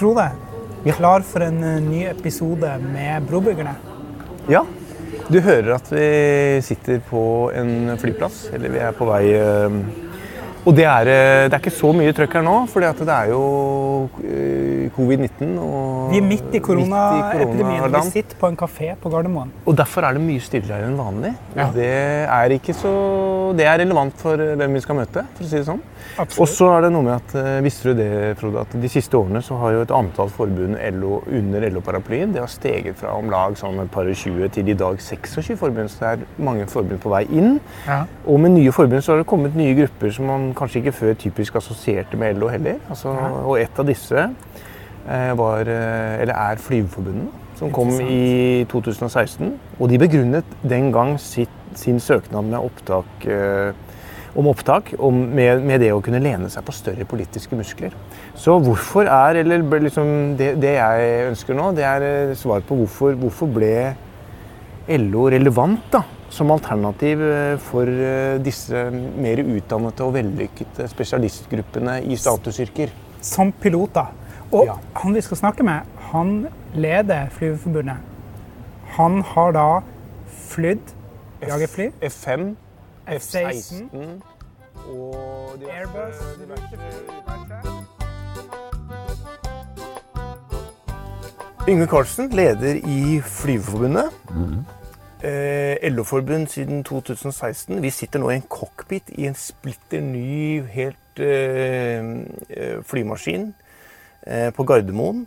Frode, er klar for en eh, ny episode med Brobyggerne? Ja, du hører at vi sitter på en flyplass, eller vi er på vei eh, Og det er, eh, det er ikke så mye trøkk her nå, for det er jo eh, covid-19. og Vi er midt i koronaepidemien. Vi sitter på en kafé på Gardermoen. Og derfor er det mye stillere enn vanlig. Ja. Det er ikke så Det er relevant for eh, hvem vi skal møte, for å si det sånn. Og så er det noe med at, Visste du det, Frode, at de siste årene så har jo et antall forbund LO, under LO-paraplyen det har steget fra om lag sånn et par og 20 til i dag 26 forbund. Så det er mange forbund på vei inn. Ja. Og med nye forbund så har det kommet nye grupper som man kanskje ikke før typisk assosierte med LO heller. Altså. Og et av disse eh, var, eh, eller er Flygerforbundet, som kom i 2016. Og de begrunnet den gang sitt, sin søknad med opptak, eh, om opptak om, med, med det å kunne lene seg på større politiske muskler. Så hvorfor er, eller liksom, det, det jeg ønsker nå, det er svar på hvorfor, hvorfor ble LO relevant da, som alternativ eh, for eh, disse mer utdannede og vellykkede spesialistgruppene i statusyrker. Som pilot, da. Og Ja. han vi skal snakke med, han leder Flygerforbundet. Han har da flydd jagerfly. F5, F-16, og diverse- Airbus, diverse- Yngve Karlsen, leder i Flygerforbundet. Eh, LO-forbund siden 2016. Vi sitter nå i en cockpit i en splitter ny, helt eh, eh, flymaskin eh, på Gardermoen.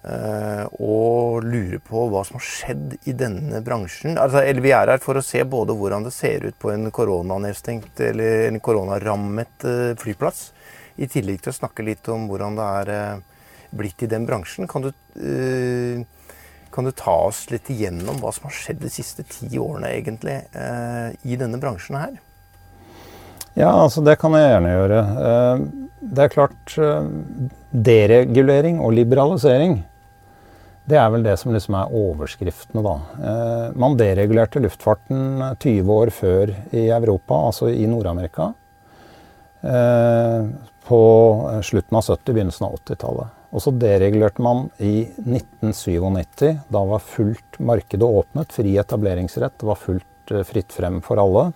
Eh, og lurer på hva som har skjedd i denne bransjen. Altså, eller vi er her for å se både hvordan det ser ut på en koronanedstengt eller en koronarammet eh, flyplass, i tillegg til å snakke litt om hvordan det er eh, blitt i den bransjen. Kan du, eh, kan du ta oss litt igjennom hva som har skjedd de siste ti årene egentlig eh, i denne bransjen her? Ja, altså det kan jeg gjerne gjøre. Eh, Det er klart eh, Deregulering og liberalisering, det er vel det som liksom er overskriftene, da. Man deregulerte luftfarten 20 år før i Europa, altså i Nord-Amerika. På slutten av 70-, begynnelsen av 80-tallet. Og så deregulerte man i 1997. Da var fullt markedet åpnet, fri etableringsrett. Det var fullt eh, fritt frem for alle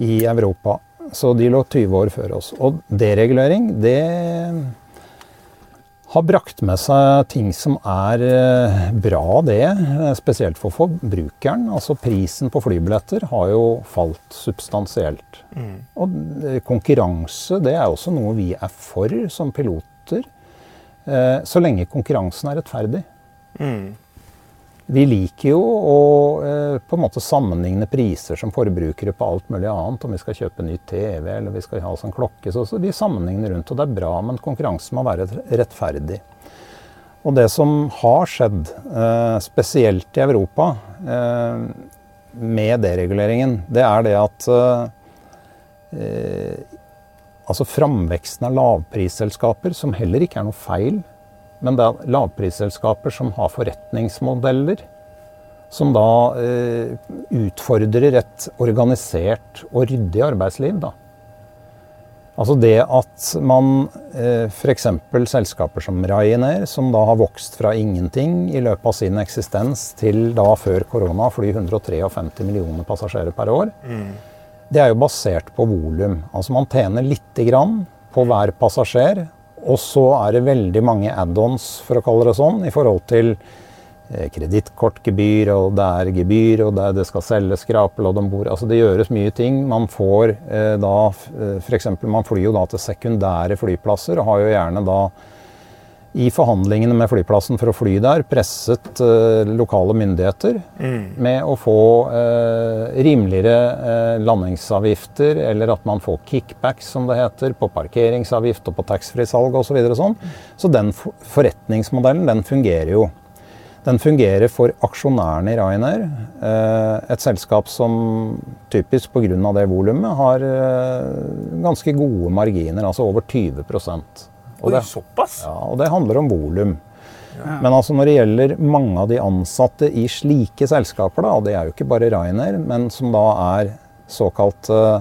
i Europa. Så de lå 20 år før oss. Og deregulering, det har brakt med seg ting som er eh, bra, det. eh, Spesielt for forbrukeren. Altså prisen på flybilletter har jo falt substansielt. Og eh, konkurranse, det er også noe vi er for som piloter. Eh, Så lenge konkurransen er rettferdig. Vi liker jo å eh, på en måte sammenligne priser som forbrukere på alt mulig annet. Om vi skal kjøpe ny TV eller vi skal ha en klokke. Så, så vi sammenligner rundt, og det er bra, men konkurransen må være rettferdig. Og det som har skjedd, eh, spesielt i Europa, med dereguleringen, det er det at Altså framveksten av lavprisselskaper, som heller ikke er noe feil, men det er lavprisselskaper som har forretningsmodeller som da eh, utfordrer et organisert og ryddig arbeidsliv. Da. Altså det at man eh, f.eks. selskaper som Ryanair, som da har vokst fra ingenting i løpet av sin eksistens til da før korona fly 153 millioner passasjerer per år, det er jo basert på volum. Altså man tjener lite grann på hver passasjer, og så er det veldig mange add-ons, for å kalle det sånn, i forhold til eh, kredittkortgebyr, og det er gebyr, og det, er, det skal selges skrapelodd om bord. Altså det gjøres mye ting. Man får eh, da eh, f.eks. man flyr jo da til sekundære flyplasser, og har jo gjerne da i forhandlingene med flyplassen for å fly der, presset eh, lokale myndigheter med å få eh, rimeligere eh, landingsavgifter, eller at man får kickbacks, som det heter, på parkeringsavgift og på taxfree-salg osv. Så, videre sånn. så den for forretningsmodellen, den fungerer jo. Den fungerer for aksjonærene i Ryanair, eh, et selskap som typisk pga. det volumet har eh, ganske gode marginer, altså over 20 og det, såpass? ja, og det handler om volum. Men altså når det gjelder mange av de ansatte i slike selskaper, da, og det er jo ikke bare Ryanair, men som da er såkalt uh,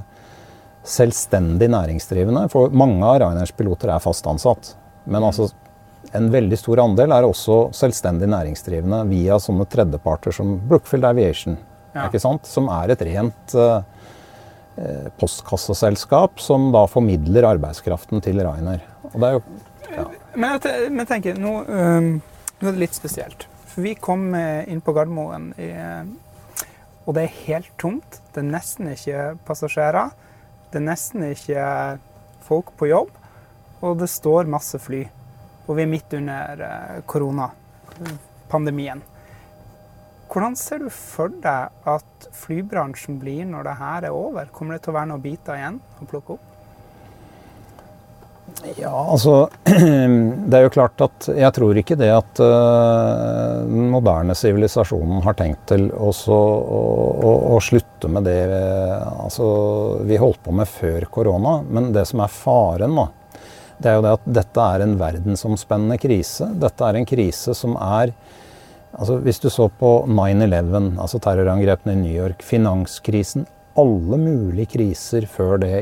selvstendig næringsdrivende For mange av Ryanairs piloter er fast ansatt. Men altså en veldig stor andel er også selvstendig næringsdrivende via sånne tredjeparter som Brookfield Aviation, Ja. ikke sant? som er et rent eh, postkasseselskap som da formidler arbeidskraften til Rainer. Og det er jo Men jeg, men tenker, nå, um, nå er det litt spesielt. For vi kom eh, inn på Gardermoen, i, eh, og det er helt tomt. Det er nesten ikke passasjerer. Det er nesten ikke folk på jobb. Og det står masse fly. Og vi er midt under eh, koronapandemien. Hvordan ser du for deg at flybransjen blir når det her er over? Kommer det til å være noen biter igjen å plukke opp? Ja, altså Det er jo klart at jeg tror ikke det at øh, den moderne sivilisasjonen har tenkt til å, slutte med det altså, vi holdt på med før korona. Men det som er faren, da, det er jo det at dette er en verdensomspennende krise. Dette er en krise som er altså Hvis du så på 9-11, altså terrorangrepene i New York, finanskrisen Alle mulige kriser før det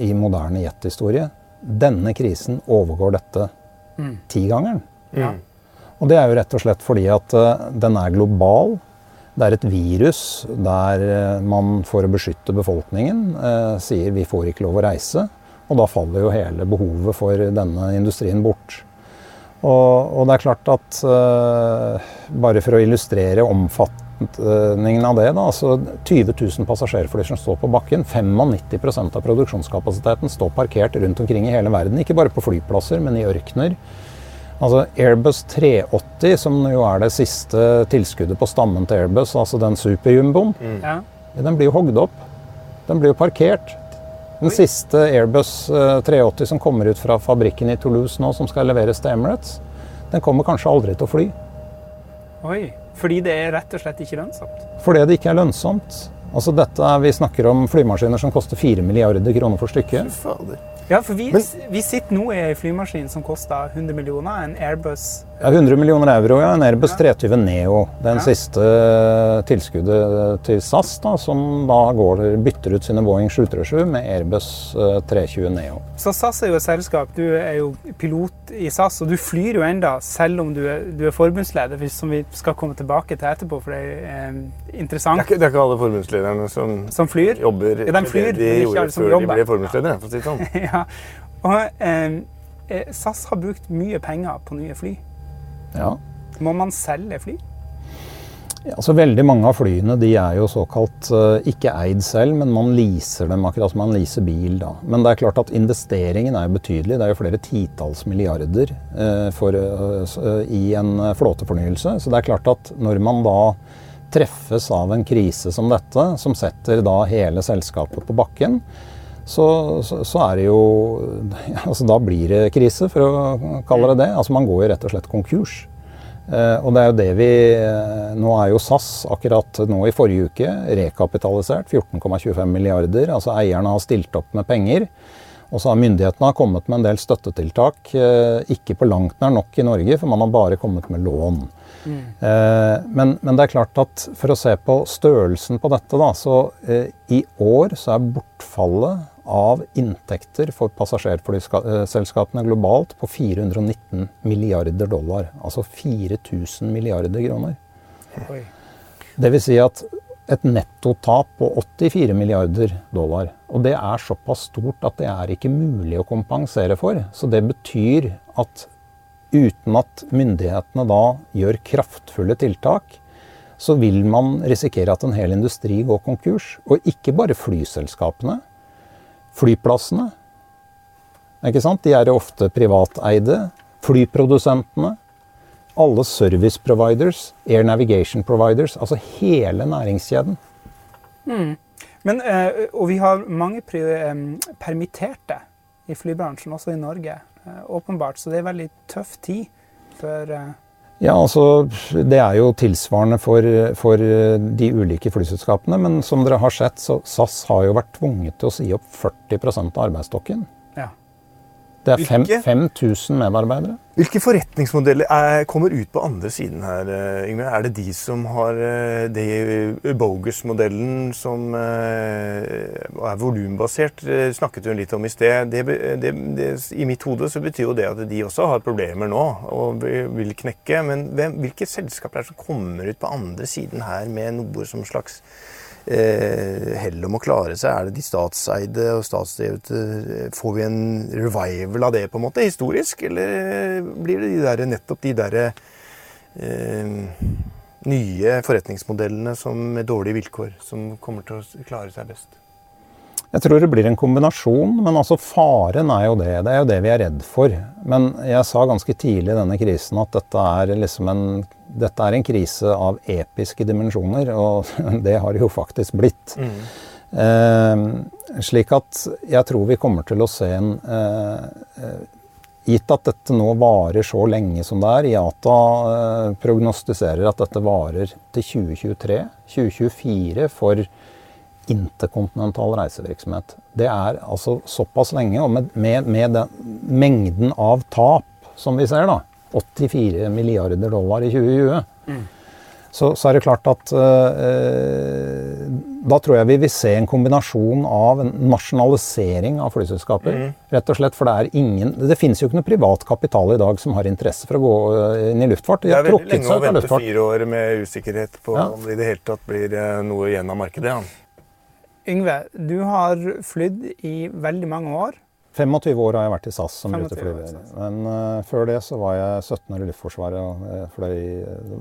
i moderne jethistorie denne krisen overgår dette Mm. tigangeren. Ja. Og det er jo rett og slett fordi at eh, den er global. Det er et virus der eh, man for å beskytte befolkningen eh, sier vi får ikke lov å reise. Og da faller jo hele behovet for denne industrien bort. Og, og det er klart at bare for å illustrere omfatningen av det, da, altså 20 000 passasjerfly som står på bakken, 95% av produksjonskapasiteten står parkert rundt omkring i hele verden. Ikke bare på flyplasser, men i ørkener. Altså Airbus 380, som jo er det siste tilskuddet på stammen til Airbus, altså den superjumboen, Ja. den blir jo hogd opp. Den blir jo parkert. Den siste Airbus eh, 380 som kommer ut fra fabrikken i Toulouse nå, som skal leveres til Emirates, den kommer kanskje aldri til å fly. Oi. Fordi det er rett og slett ikke lønnsomt. Fordi det ikke er lønnsomt. Altså dette Vi snakker om flymaskiner som koster 4 milliarder kroner for stykket. Ja, for vi, Men- vi sitter nå i en flymaskin som koster 100 millioner, en Airbus. Ja, 100 millioner euro, ja. En Airbus 320 Neo. Den Ja. siste tilskuddet til SAS, da, som da går, bytter ut sine Boeing 737 med Airbus eh, 320 Neo. Så SAS er jo et selskap. Du er jo pilot i SAS, og du flyr jo enda, selv om du er, du er forbundsleder, som vi skal komme tilbake til etterpå, for det er eh, Det interessant. er, ikke, det er ikke alle forbundslederne som Som flyr. jobber Ja, de flyr, det de gjorde før de ble forbundsledere. For å si det sånn. ja. Og eh, eh, SAS har brukt mye penger på nye fly. Ja. Må man selge fly? Ja, altså Veldig mange av flyene de er jo såkalt eh, ikke eid selv, men man leaser dem akkurat som man leaser bil. da. Men det er klart at investeringen er jo betydelig. Det er jo flere titalls milliarder eh, for, eh, i en eh, flåtefornyelse. Så det er klart at når man da treffes av en krise som dette, som setter da hele selskapet på bakken, så, så, så er det jo altså Da blir det krise, for å kalle det det. Altså Man går jo rett og slett konkurs. Eh, og det er jo det vi eh, Nå er jo SAS akkurat nå i forrige uke rekapitalisert. 14,25 milliarder. Altså eierne har stilt opp med penger. Og så har myndighetene kommet med en del støttetiltak. Eh, ikke på langt nær nok i Norge, for man har bare kommet med lån. Eh, men, men det er klart at for å se på størrelsen på dette, da, så eh, i år så er bortfallet av inntekter for passasjerflyselskapene globalt på 419 milliarder dollar. Altså 4000 milliarder kroner. Oi. Det vil si at et nettotap på 84 milliarder dollar. Og det er såpass stort at det er ikke mulig å kompensere for. Så det betyr at uten at myndighetene da gjør kraftfulle tiltak, så vil man risikere at en hel industri går konkurs. Og ikke bare flyselskapene. Flyplassene. Ikke sant? De er ofte privateide. Flyprodusentene. Alle service providers, air navigation providers, altså hele næringskjeden. Men, eh, og vi har mange eh, permitterte i flybransjen, også i Norge. Eh, åpenbart. Så det er veldig tøff tid for Ja, altså Det er jo tilsvarende for, for de ulike flyselskapene. Men som dere har sett, så SAS har jo vært tvunget til å si opp 40% av arbeidsstokken. Det er fem- Hvilke? 5000 medarbeidere. Hvilke forretningsmodeller er, kommer ut på andre siden her, eh, Yngve? Er det de som har eh, det bogus-modellen som eh, er volumbasert? eh, Snakket hun litt om i sted. Det, det, det, I mitt hode så betyr jo det at de også har problemer nå og vil knekke. Men hvem, hvilke selskaper er det som kommer ut på andre siden her med noe som slags eh, hell om å klare seg? Er det de statseide og statsdrevne? Får vi en revival av det på en måte, historisk? Eller blir det de der, nettopp de derre eh, nye forretningsmodellene som, med dårlige vilkår som kommer til å klare seg best? Jeg tror det blir en kombinasjon, men altså faren er jo det. Det er jo det vi er redd for. Men jeg sa ganske tidlig i denne krisen at dette er liksom en, dette er en krise av episke dimensjoner, og det har det jo faktisk blitt. Eh, slik at jeg tror vi kommer til å se en eh, eh, Gitt at dette nå varer så lenge som det er, IATA eh, prognostiserer at dette varer til 2023. 2024 for interkontinental reisevirksomhet. Det er altså såpass lenge, og med, med, med den mengden av tap som vi ser, da, 84 milliarder dollar i 2020, så, så er det klart at eh, da tror jeg vi vil se en kombinasjon av en nasjonalisering av flyselskaper. Rett og slett, For det er ingen Det finnes jo ikke noe privat kapital i dag som har interesse for å gå eh, inn i luftfart. De Det er veldig lenge å vente fire år med usikkerhet på Ja. om det i det hele tatt blir eh, noe igjen av markedet. Ja. Yngve, du har flydd i veldig mange år. 25 år har jeg vært i SAS som 25 år ruteflyver. Men uh, før det så var jeg 17 år i Luftforsvaret og jeg fløy,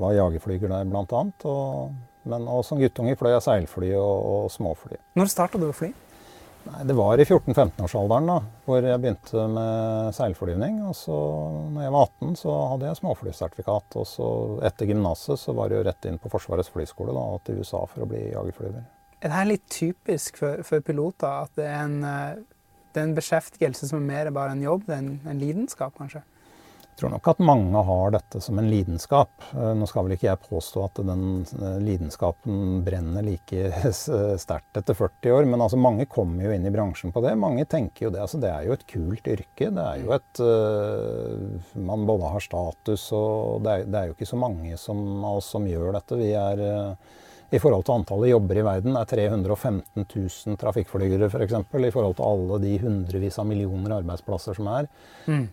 var jagerflyger der annet. Og, men og som guttunge fløy jeg seilfly og, og småfly. Når starta du å fly? Nei, det var i 14-15-årsalderen da, hvor jeg begynte med seilflyvning. Og så når jeg var 18 så hadde jeg småflysertifikat. Og så etter gymnaset så var det jo rett inn på Forsvarets flyskole da, og til USA for å bli jagerflyver. Det er litt typisk for, for piloter at det er en, eh, det er en beskjeftigelse som er mer bare en jobb? Det er en, en lidenskap, kanskje? Jeg tror nok at mange har dette som en lidenskap. Eh, Nå skal vel ikke jeg påstå at den eh, lidenskapen brenner like sterkt etter 40 år, men altså mange kommer jo inn i bransjen på det. Mange tenker jo det. Altså det er jo et kult yrke. Det er jo et eh, Man både har status og det er, det er jo ikke så mange som, av oss som gjør dette. Vi er i forhold til antallet jobber i verden er 315 000 trafikkflygere f.eks. I forhold til alle de hundrevis av millioner arbeidsplasser som er.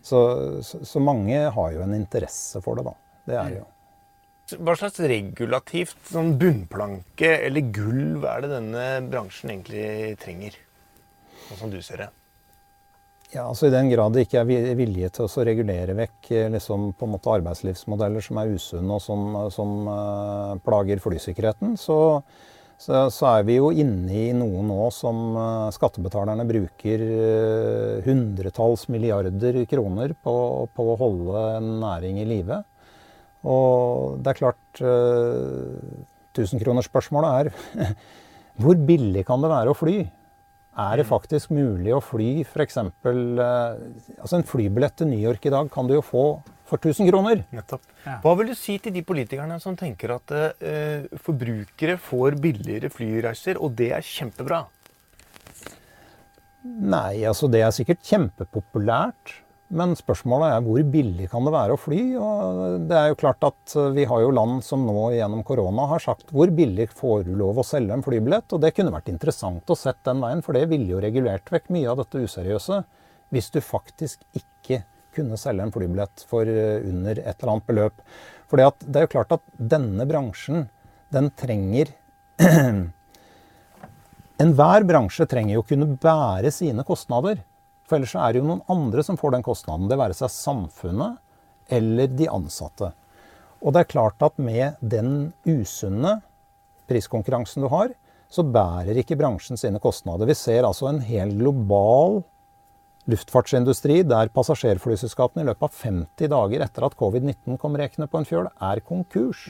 Så, så, så mange har jo en interesse for det, da. Det er det jo. Hva slags regulativt sånn bunnplanke eller gulv er det denne bransjen egentlig trenger? Sånn som du ser det. Ja, altså I den grad det ikke er vilje til å regulere vekk eh, liksom, på en måte arbeidslivsmodeller som er usunne og som, som uh, plager flysikkerheten, så, så, så er vi jo inne i noe nå som uh, skattebetalerne bruker uh, hundretalls milliarder kroner på, på å holde en næring i live. Og det er klart Tusenkronersspørsmålet er hvor billig kan det være å fly? Er det faktisk mulig å fly f.eks. Uh, altså en flybillett til New York i dag kan du jo få for 1000 kroner. Nettopp. Hva vil du si til de politikerne som tenker at uh, forbrukere får billigere flyreiser, og det er kjempebra? Nei, altså det er sikkert kjempepopulært. Men spørsmålet er hvor billig kan det være å fly? Og det er jo klart at eh, vi har jo land som nå gjennom korona har sagt hvor billig får du lov å selge en flybillett? Og det kunne vært interessant å sett den veien, for det ville jo regulert vekk mye av dette useriøse. Hvis du faktisk ikke kunne selge en flybillett for eh, under et eller annet beløp. For det er jo klart at denne bransjen, den trenger Enhver bransje trenger jo å kunne bære sine kostnader. For ellers er det jo noen andre som får den kostnaden. Det være seg samfunnet eller de ansatte. Og det er klart at med den usunne priskonkurransen du har, så bærer ikke bransjen sine kostnader. Vi ser altså en hel global luftfartsindustri der passasjerflyselskapene i løpet av 50 dager etter at covid-19 kom rekende på en fjøl, er konkurs.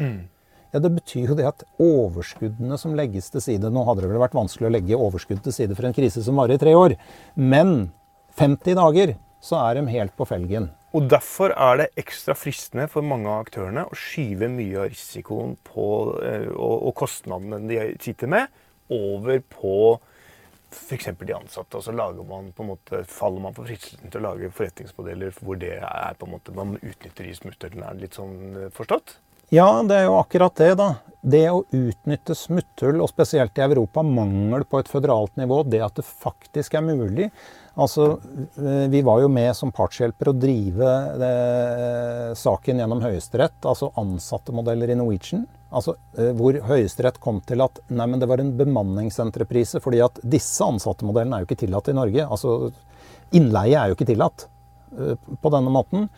Ja, Det betyr jo det at overskuddene som legges til side Nå hadde det vel vært vanskelig å legge overskudd til side for en krise som varer i tre år, men 50 dager så er de helt på felgen. Og Derfor er det ekstra fristende for mange av aktørene å skyve mye av risikoen på, eh, og, kostnadene de sitter med, over på f.eks. de ansatte, og så lager man på en måte, faller man for fristelsen til å lage forretningsmodeller hvor det er på en måte, man utnytter de smutthullene. Er det litt sånn eh, forstått? Ja, det er jo akkurat det, da. Det å utnytte smutthull, og spesielt i Europa, mangel på et føderalt nivå, det at det faktisk er mulig. Altså, eh, Vi var jo med som partshjelper å drive det, saken gjennom Høyesterett, altså ansattemodeller i Norwegian. Altså, eh, Hvor Høyesterett kom til at nei, det var en bemanningsentreprise. fordi at disse ansattemodellene er jo ikke tillatt i Norge. Altså, Innleie er jo ikke tillatt eh, på denne måten.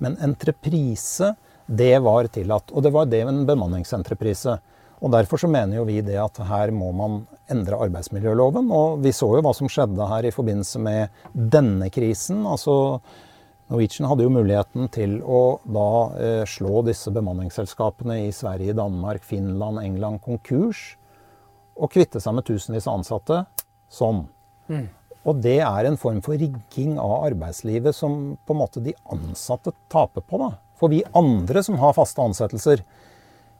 Men entreprise, det var tillatt. Og det var det en bemanningsentreprise. Og Derfor så mener jo vi det at her må man endre arbeidsmiljøloven. Og vi så jo hva som skjedde her i forbindelse med denne krisen. altså Norwegian hadde jo muligheten til å da eh, slå disse bemanningsselskapene i Sverige, Danmark, Finland, England konkurs. Og kvitte seg med tusenvis av ansatte sånn. Mm. Og det er en form for rigging av arbeidslivet som på en måte de ansatte taper på. da. For vi andre som har faste ansettelser,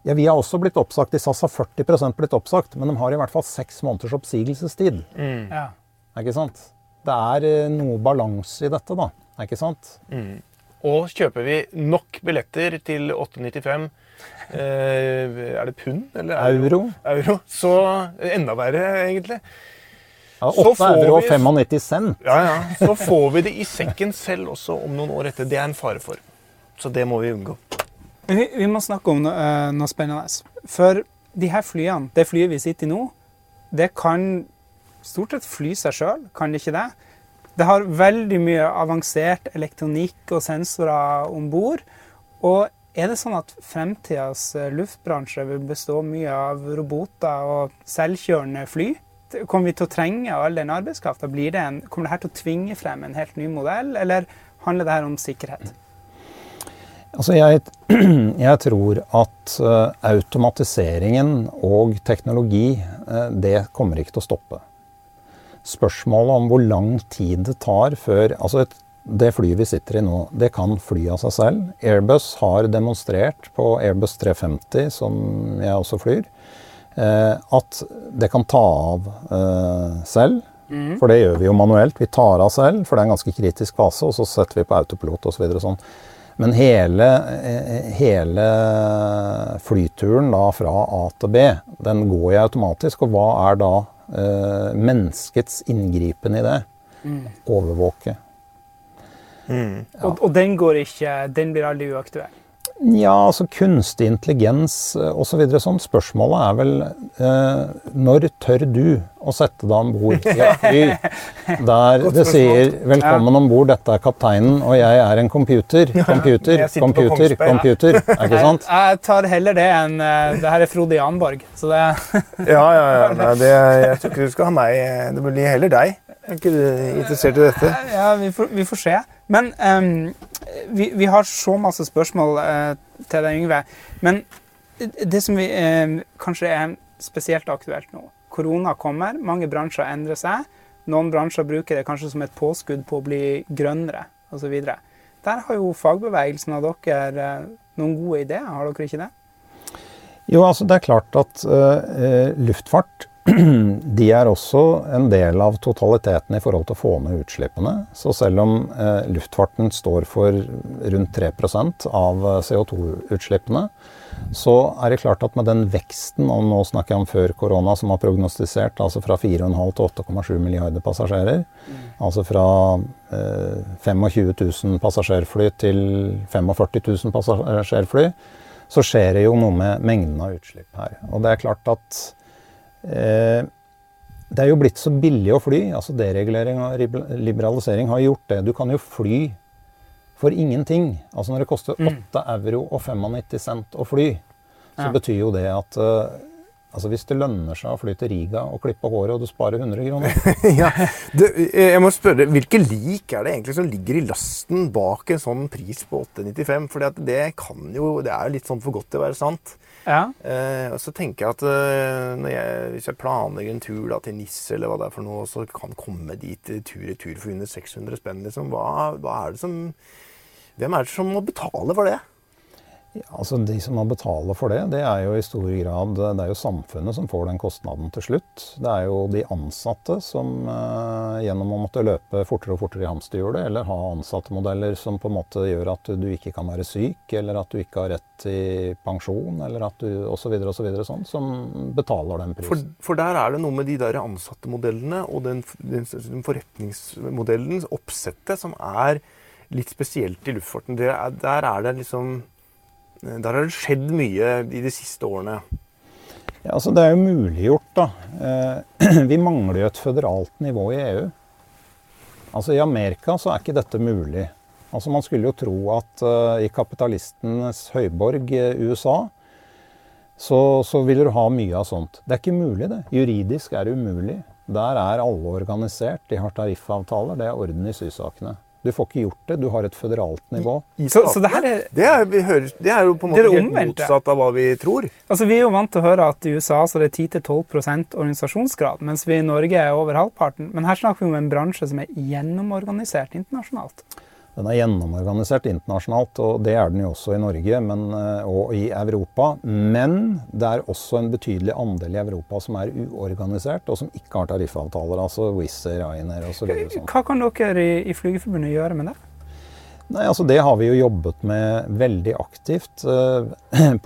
ja, vi har også blitt oppsagt. I SAS har 40 blitt oppsagt, men de har i hvert fall seks måneders oppsigelsestid. Mm. Ja. Ikke sant? Det er eh, noe balanse i dette, da. Ikke sant? Mm. Og kjøper vi nok billetter til 895 eh, Er det pund eller euro? euro? Så enda verre, egentlig. Ja, 8 euro og 95 cent. Ja, ja. Så får vi det i sekken selv også om noen år etter. Det er en fare for. Så det må vi unngå. Vi, vi må snakke om noe, uh, noe, spennende. For de her flyene, det flyet vi sitter i nå, det kan stort sett fly seg sjøl, kan det ikke det? Det har veldig mye avansert elektronikk og sensorer om bord. Og er det sånn at fremtidas eh, luftbransje vil bestå mye av roboter og selvkjørende fly? Kommer vi til å trenge all den arbeidskrafta? Kommer det her til å tvinge frem en helt ny modell, eller handler det her om sikkerhet? Altså jeg, jeg, tror at uh, automatiseringen og teknologi, uh, det kommer ikke til å stoppe spørsmålet om hvor lang tid det tar før altså et, Det flyet vi sitter i nå, det kan fly av seg selv. Airbus har demonstrert på Airbus 350, som jeg også flyr, eh, at det kan ta av eh, selv. Mm. For det gjør vi jo manuelt. Vi tar av selv, for det er en ganske kritisk fase, og så setter vi på autopilot osv. Så sånn. Men hele, eh, hele, flyturen da fra A til B, den går jeg automatisk. Og hva er da eh, menneskets inngripen i det. Mm. Overvåke. Mm. Ja. Og, og, den går ikke Den blir aldri uaktuell? Ja, altså kunstig intelligens eh, osv. Så sånn. Spørsmålet er vel eh, når tør du å sette deg om bord i et fly der det sier 'velkommen ja. om bord, dette er kapteinen, og jeg er en computer'. Computer, computer, computer. Er ikke sant? Jeg, jeg tar heller det enn uh, Det her er Frode Janborg, så det Ja, ja, ja. Nei, det, jeg tror ikke du skal ha meg. Det blir heller deg. Er ikke du interessert i dette? Ja, vi får, vi får se. Men um, vi, vi, har så masse spørsmål uh, til deg, Yngve. Men det som vi, uh, kanskje er spesielt aktuelt nå Korona kommer, mange bransjer endrer seg. Noen bransjer bruker det kanskje som et påskudd på å bli grønnere osv. Der har jo fagbevegelsen av dere uh, noen gode ideer, har dere ikke det? Jo, altså det er klart at luftfart de er også en del av totaliteten i forhold til å få ned utslippene. Så selv om eh, luftfarten står for rundt 3% av eh, CO2-utslippene, så er det klart at med den veksten, og nå snakker jeg om før korona, som har prognostisert altså fra 4,5 til 8,7 milliarder passasjerer, mm. altså fra eh, 25 000 passasjerfly til 45 000 passasjerfly, så skjer det jo noe med mengden av utslipp her. Og det er klart at det er jo blitt så billig å fly. altså Deregulering og liberalisering har gjort det. Du kan jo fly for ingenting. Altså Når det koster 8 mm. euro og 95 cent å fly, så ja. betyr jo det at uh, Altså Hvis det lønner seg å fly til Riga og klippe håret, og du sparer 100 kroner ja, du, jeg må spørre, Hvilke lik er det egentlig som ligger i lasten bak en sånn pris på 895? For det kan jo, det er jo litt sånn for godt til å være sant. Ja. Eh, og så tenker jeg at eh, jeg, hvis jeg planlegger en tur da, til NIS eller hva det er for noe, så kan komme dit tur i tur for under 600 spenn, liksom, hva, hva er det som Hvem er det som må betale for det? Altså De som må betale for det, det er jo i stor grad det er jo samfunnet som får den kostnaden til slutt. Det er jo de ansatte som eh, gjennom å måtte løpe fortere og fortere i hamsterhjulet, eller ha ansattemodeller som på en måte gjør at du ikke kan være syk, eller at du ikke har rett til pensjon, eller at du osv., osv. sånn, som betaler den prisen. For, for, der er det noe med de der ansatte-modellene og den, den, den forretningsmodellens oppsettet, som er litt spesielt i luftfarten. Det, der er det liksom der har det skjedd mye i de siste årene. Ja, altså Det er jo muliggjort, da. Eh, vi mangler jo et føderalt nivå i EU. Altså I Amerika så er ikke dette mulig. Altså Man skulle jo tro at uh, i kapitalistenes høyborg uh, USA så, så vil du ha mye av sånt. Det er ikke mulig, det. Juridisk er det umulig. Der er alle organisert. De har tariffavtaler. Det er orden i sysakene. Du får ikke gjort det. Du har et føderalt nivå. Så, så det, er, det, er, hører, det, er, jo på en måte helt motsatt av hva vi tror. Altså, Vi er jo vant til å høre at i USA så er det 10-12% organisasjonsgrad, mens vi i Norge er over halvparten. Men her snakker vi om en bransje som er gjennomorganisert internasjonalt. Den er gjennomorganisert internasjonalt, og det er den jo også i Norge men, eh, og i Europa. Men det er også en betydelig andel i Europa som er uorganisert, og som ikke har tariffavtaler. Altså Wizz Air, Ryanair osv. Hva kan dere i, i Flygerforbundet gjøre med det? Nei, altså Det har vi jo jobbet med veldig aktivt eh,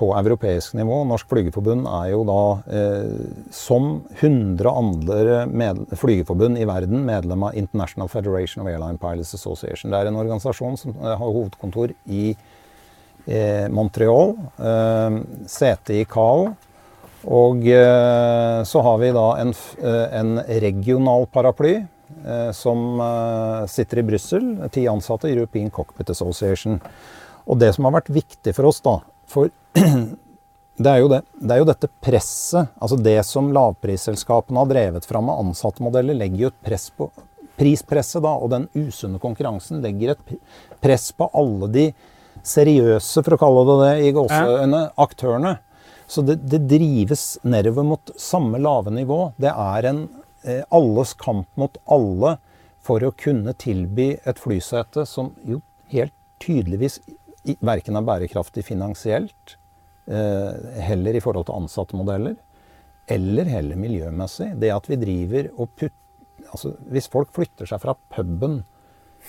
på europeisk nivå. Norsk Flygerforbund er jo da, eh, som 100 andre flygerforbund i verden, medlem av International Federation of Airline Pilots Association. Det er en organisasjon som eh, har hovedkontor i eh, Montreal, eh, sete i CAO. Og eh, så har vi da en, en regional paraply som eh, sitter i Brussel. Ti ansatte i European Cockpit Association. Og det som har vært viktig for oss, da For det er, jo det, det er jo dette presset, altså det som lavprisselskapene har drevet fram med ansattmodeller, legger jo et press på Prispresset da, og den usunne konkurransen legger et press på alle de seriøse, for å kalle det det i gåseøyne, aktørene. Så det, det drives nedover mot samme lave nivå. Det er en Eh, alles kamp mot alle for å kunne tilby et flysete som jo helt tydeligvis verken er bærekraftig finansielt, eh, heller i forhold til ansattmodeller, eller heller miljømessig. Det at vi driver og putter altså Hvis folk flytter seg fra puben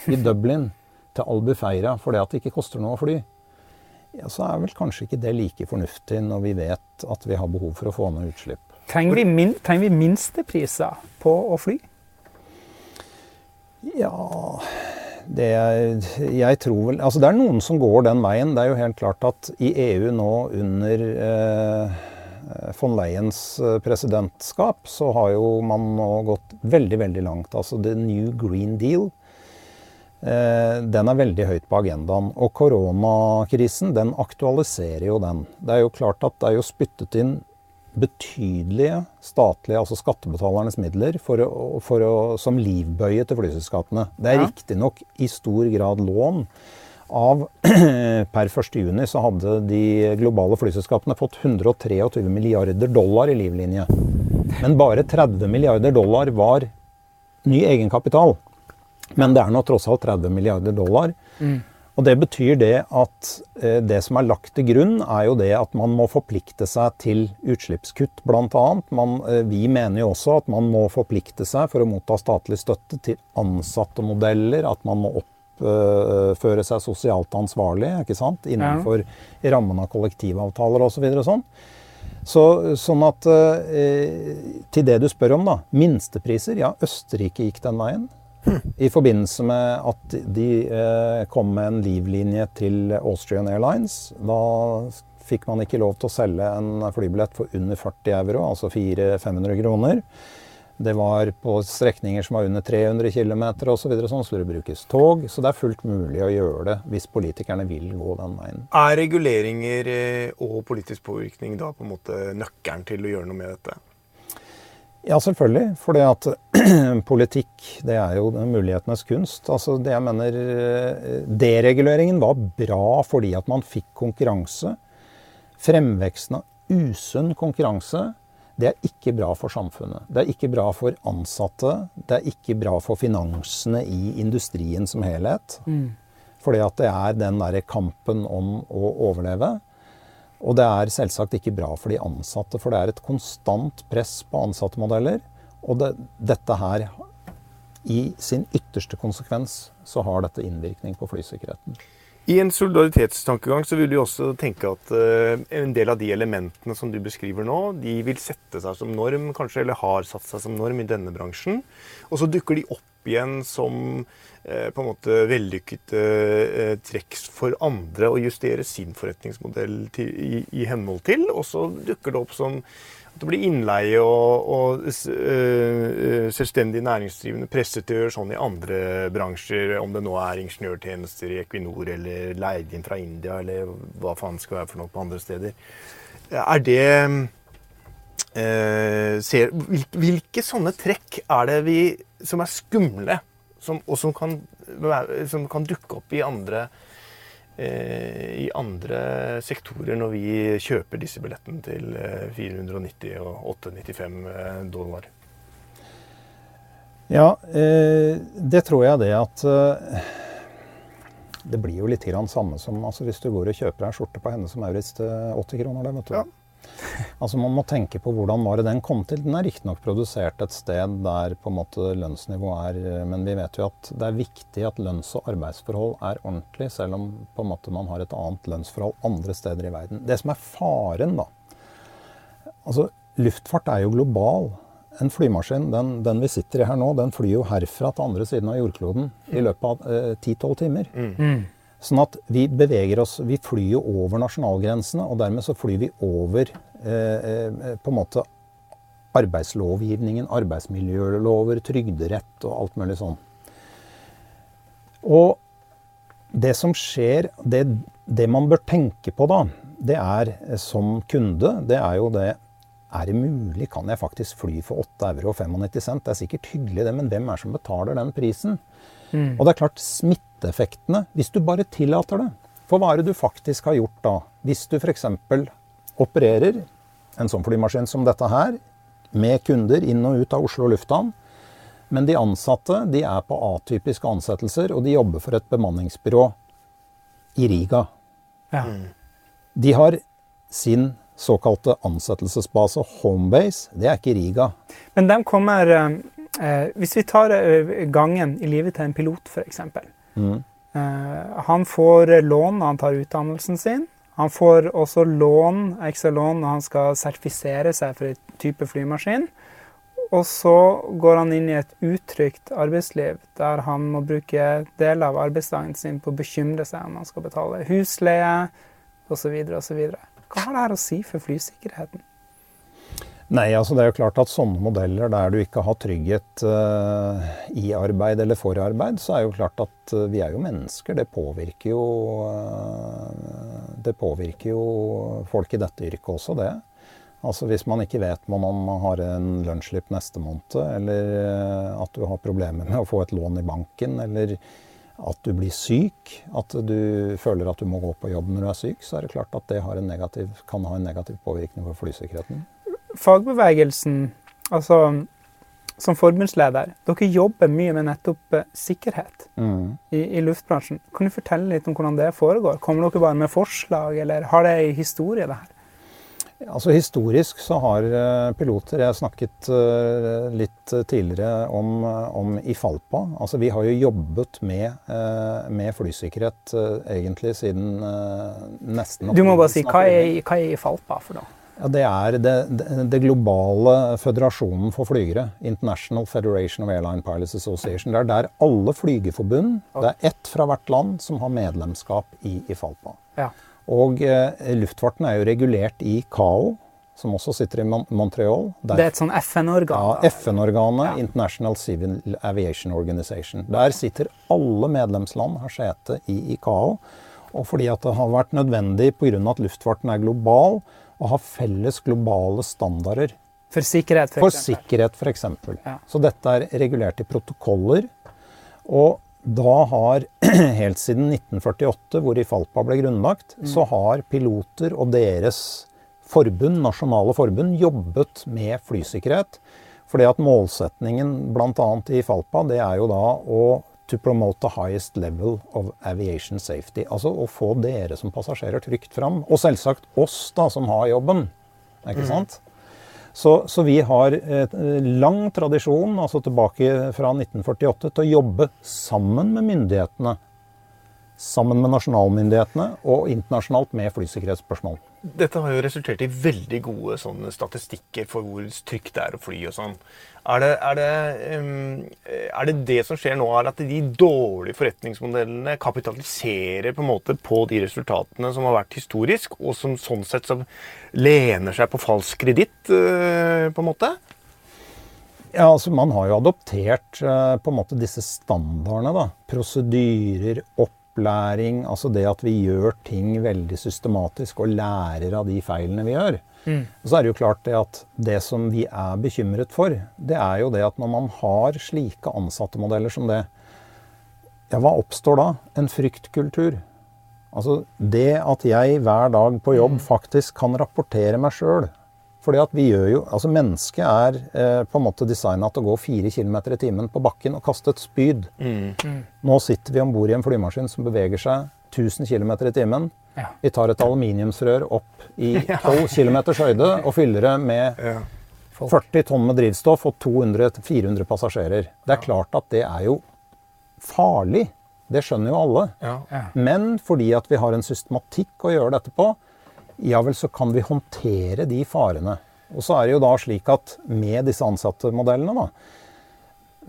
i Dublin til Albufeira fordi at det ikke koster noe å fly, ja, så er vel kanskje ikke det like fornuftig når vi vet at vi har behov for å få ned utslipp. Trenger vi, min, trenger vi minstepriser på å fly? Ja det, jeg tror vel Altså det er noen som går den veien. Det er jo helt klart at i EU nå under eh, von Leyens eh, presidentskap så har jo man nå gått veldig, veldig langt. Altså The New Green Deal. Eh, den er veldig høyt på agendaen. Og koronakrisen den aktualiserer jo den. Det er jo klart at det er jo spyttet inn betydelige statlige, altså skattebetalernes midler, for å, for å, som livbøye til flyselskapene. Det er ja. riktignok i stor grad lån. Av Per 1.6 så hadde de globale flyselskapene fått 123 milliarder dollar i livlinje. Men bare 30 milliarder dollar var ny egenkapital. Men det er nå tross alt 30 milliarder dollar. Mm. Og Det betyr det at eh, det som er lagt til grunn, er jo det at man må forplikte seg til utslippskutt, bl.a. Eh, vi mener jo også at man må forplikte seg for å motta statlig støtte til ansatte modeller, at man må oppføre seg sosialt ansvarlig ikke sant? innenfor ja. rammen av kollektivavtaler osv. Så sånn. Så, sånn at eh, Til det du spør om, da. Minstepriser. Ja, Østerrike gikk den veien. I forbindelse med at de eh, kom med en livlinje til Austrian Airlines. Da fikk man ikke lov til å selge en flybillett for under 40 euro, altså 400-500 kroner. Det var på strekninger som var under 300 km osv. Så sånn, så det brukes tog. Så det er fullt mulig å gjøre det hvis politikerne vil gå den veien. Er reguleringer eh, og politisk påvirkning da på en måte nøkkelen til å gjøre noe med dette? Ja, selvfølgelig. For det at politikk, det er jo mulighetenes kunst. Altså det jeg mener eh, Dereguleringen var bra fordi at man fikk konkurranse. Fremveksten av usunn konkurranse, det er ikke bra for samfunnet. Det er ikke bra for ansatte. Det er ikke bra for finansene i industrien som helhet. Mm. Fordi at det er den derre kampen om å overleve. Og det er selvsagt ikke bra for de ansatte, for det er et konstant press på ansattemodeller. Og det, dette her, i sin ytterste konsekvens, så har dette innvirkning på flysikkerheten. I en solidaritetstankegang så vil du også tenke at uh, en del av de elementene som du beskriver nå, de vil sette seg som norm, kanskje, eller har satt seg som norm i denne bransjen. Og så dukker de opp igjen som uh, på en måte vellykkede uh, trekk for andre å justere sin forretningsmodell til, i, i henhold til. Og så dukker det opp som at det blir innleie og, og uh, selvstendig næringsdrivende presset til å gjøre sånn i andre bransjer, om det nå er ingeniørtjenester i Equinor eller leid inn fra India eller hva faen skal være for noe på andre steder. Er det ser, Hvilke sånne trekk er det vi, som er skumle, som, og som kan, som kan dukke opp i andre Eh, i andre sektorer når vi kjøper disse billettene til 490 eh, og 895 eh, dollar? Ja, det tror jeg det at Det blir jo litt grann samme som altså hvis du går og kjøper en skjorte på henne som Maurits til 80 kroner. Det, vet du. Ja. Altså Man må tenke på hvordan var det den kom til. Den er riktignok produsert et sted der på en måte lønnsnivået er Men vi vet jo at det er viktig at lønns- og arbeidsforhold er ordentlig, selv om på en måte man har et annet lønnsforhold andre steder i verden. Det som er faren, da Altså, luftfart er jo global. En flymaskin, den, den, vi sitter i her nå, den flyr jo herfra til andre siden av jordkloden i løpet av eh, 10-12 timer. Mm. Sånn at vi beveger oss Vi flyr jo over nasjonalgrensene, og dermed så flyr vi over eh, eh, på en måte arbeidslovgivningen, arbeidsmiljølover, trygderett og alt mulig sånn. Og det som skjer, det, det man bør tenke på da, det er som kunde, det er jo det Er det mulig? Kan jeg faktisk fly for 8 euro og 95 cent? Det er sikkert hyggelig, det, men hvem er det som betaler den prisen? Mm. Og det er klart, smitte smitteeffektene hvis du bare tillater det. For hva er det du faktisk har gjort da? Hvis du f.eks. opererer en sånn flymaskin som dette her, med kunder inn og ut av Oslo lufthavn, men de ansatte de er på atypiske ansettelser, og de jobber for et bemanningsbyrå i Riga. Ja. De har sin såkalte ansettelsesbase, homebase. Det er ikke Riga. Men de kommer eh, eh Hvis vi tar eh, gangen i livet til en pilot, f.eks. Mm. han får lån når han tar utdannelsen sin. Han får også lån, ekstra lån når han skal sertifisere seg for en type flymaskin. Og så går han inn i et utrygt arbeidsliv der han må bruke deler av arbeidsdagen sin på å bekymre seg om han skal betale husleie osv. osv. Hva har det å si for flysikkerheten? Nei, altså det er jo klart at sånne modeller der du ikke har trygghet uh, i arbeid eller for arbeid, så er jo klart at uh, vi er jo mennesker. Det påvirker jo uh, Det påvirker jo folk i dette yrket også, det. Altså Hvis man ikke vet om man har en lønnsslipp neste måned, eller at du har problemer med å få et lån i banken, eller at du blir syk, at du føler at du må gå på jobb når du er syk, så er det klart at det negativ, kan ha en negativ påvirkning på flysikkerheten fagbevegelsen, altså som forbundsleder, dere jobber mye med nettopp eh, sikkerhet mm. i, i, luftbransjen. Kan du fortelle litt om hvordan det foregår? Kommer dere bare med forslag, eller har det en historie, det her? Altså Historisk så har uh, piloter Jeg snakket uh, litt tidligere om, om Ifalpa. Altså Vi har jo jobbet med, med flysikkerhet egentlig siden nesten Du må bare si hva er, hva er Ifalpa for noe? Ja, Det er det, det, globale føderasjonen for flygere. International Federation of Airline Pilots Association. Det er der alle flygeforbund, det er ett fra hvert land, som har medlemskap i IFALPA. Ja. Og eh, luftfarten er jo regulert i CAO, som også sitter i Mon Montreal. Der, det er et sånn FN-organ? Ja, FN-organet. Ja. International Civil Aviation Organization. Der sitter alle medlemsland, har sete i ICAO. Og fordi at det har vært nødvendig pga. at luftfarten er global, å ha felles globale standarder. For sikkerhet, for, for sikkerhet, f.eks. Ja. Så dette er regulert i protokoller. Og da har, helt siden 1948, hvor IFALPA ble grunnlagt, mm. så har piloter og deres forbund, nasjonale forbund jobbet med flysikkerhet. Fordi at målsetningen bl.a. i IFALPA det er jo da å to promote the highest level of aviation safety. Altså å få dere som passasjerer trygt fram. Og selvsagt oss da, som har jobben. Ikke sant? Så, så, vi har et lang tradisjon, altså tilbake fra 1948, til å jobbe sammen med myndighetene. Sammen med nasjonalmyndighetene og internasjonalt med flysikkerhetsspørsmål. Dette har jo resultert i veldig gode sånne statistikker for hvor trygt det er å fly og sånn. Er det, er, det, um, er det, det som skjer nå, er at de dårlige forretningsmodellene kapitaliserer på en måte på de resultatene som har vært historisk, og som sånn sett så lener seg på falsk kreditt, uh, på en måte? Ja, altså Man har jo adoptert uh, på en måte disse standardene. da, Prosedyrer, opp opplæring, altså det at vi gjør ting veldig systematisk og lærer av de feilene vi gjør. Mm. Så er det jo klart det at det som vi er bekymret for, det er jo det at når man har slike ansattemodeller som det, ja, hva oppstår da? En fryktkultur. Altså det at jeg hver dag på jobb mm. faktisk kan rapportere meg sjøl fordi at vi gjør jo, altså Mennesket er eh, på en måte designa til å gå fire km i timen på bakken og kaste et spyd. Mm. Mm. Nå sitter vi om bord i en flymaskin som beveger seg 1000 km i timen. Ja. Vi tar et aluminiumsrør opp i 12 km høyde og fyller det med ja. 40 tonn med drivstoff og 200-400 passasjerer. Det er klart at det er jo farlig. Det skjønner jo alle. Ja. Men fordi at vi har en systematikk å gjøre dette på, ja vel, så kan vi håndtere de farene. Og så er det jo da slik at med disse ansatte-modellene, da,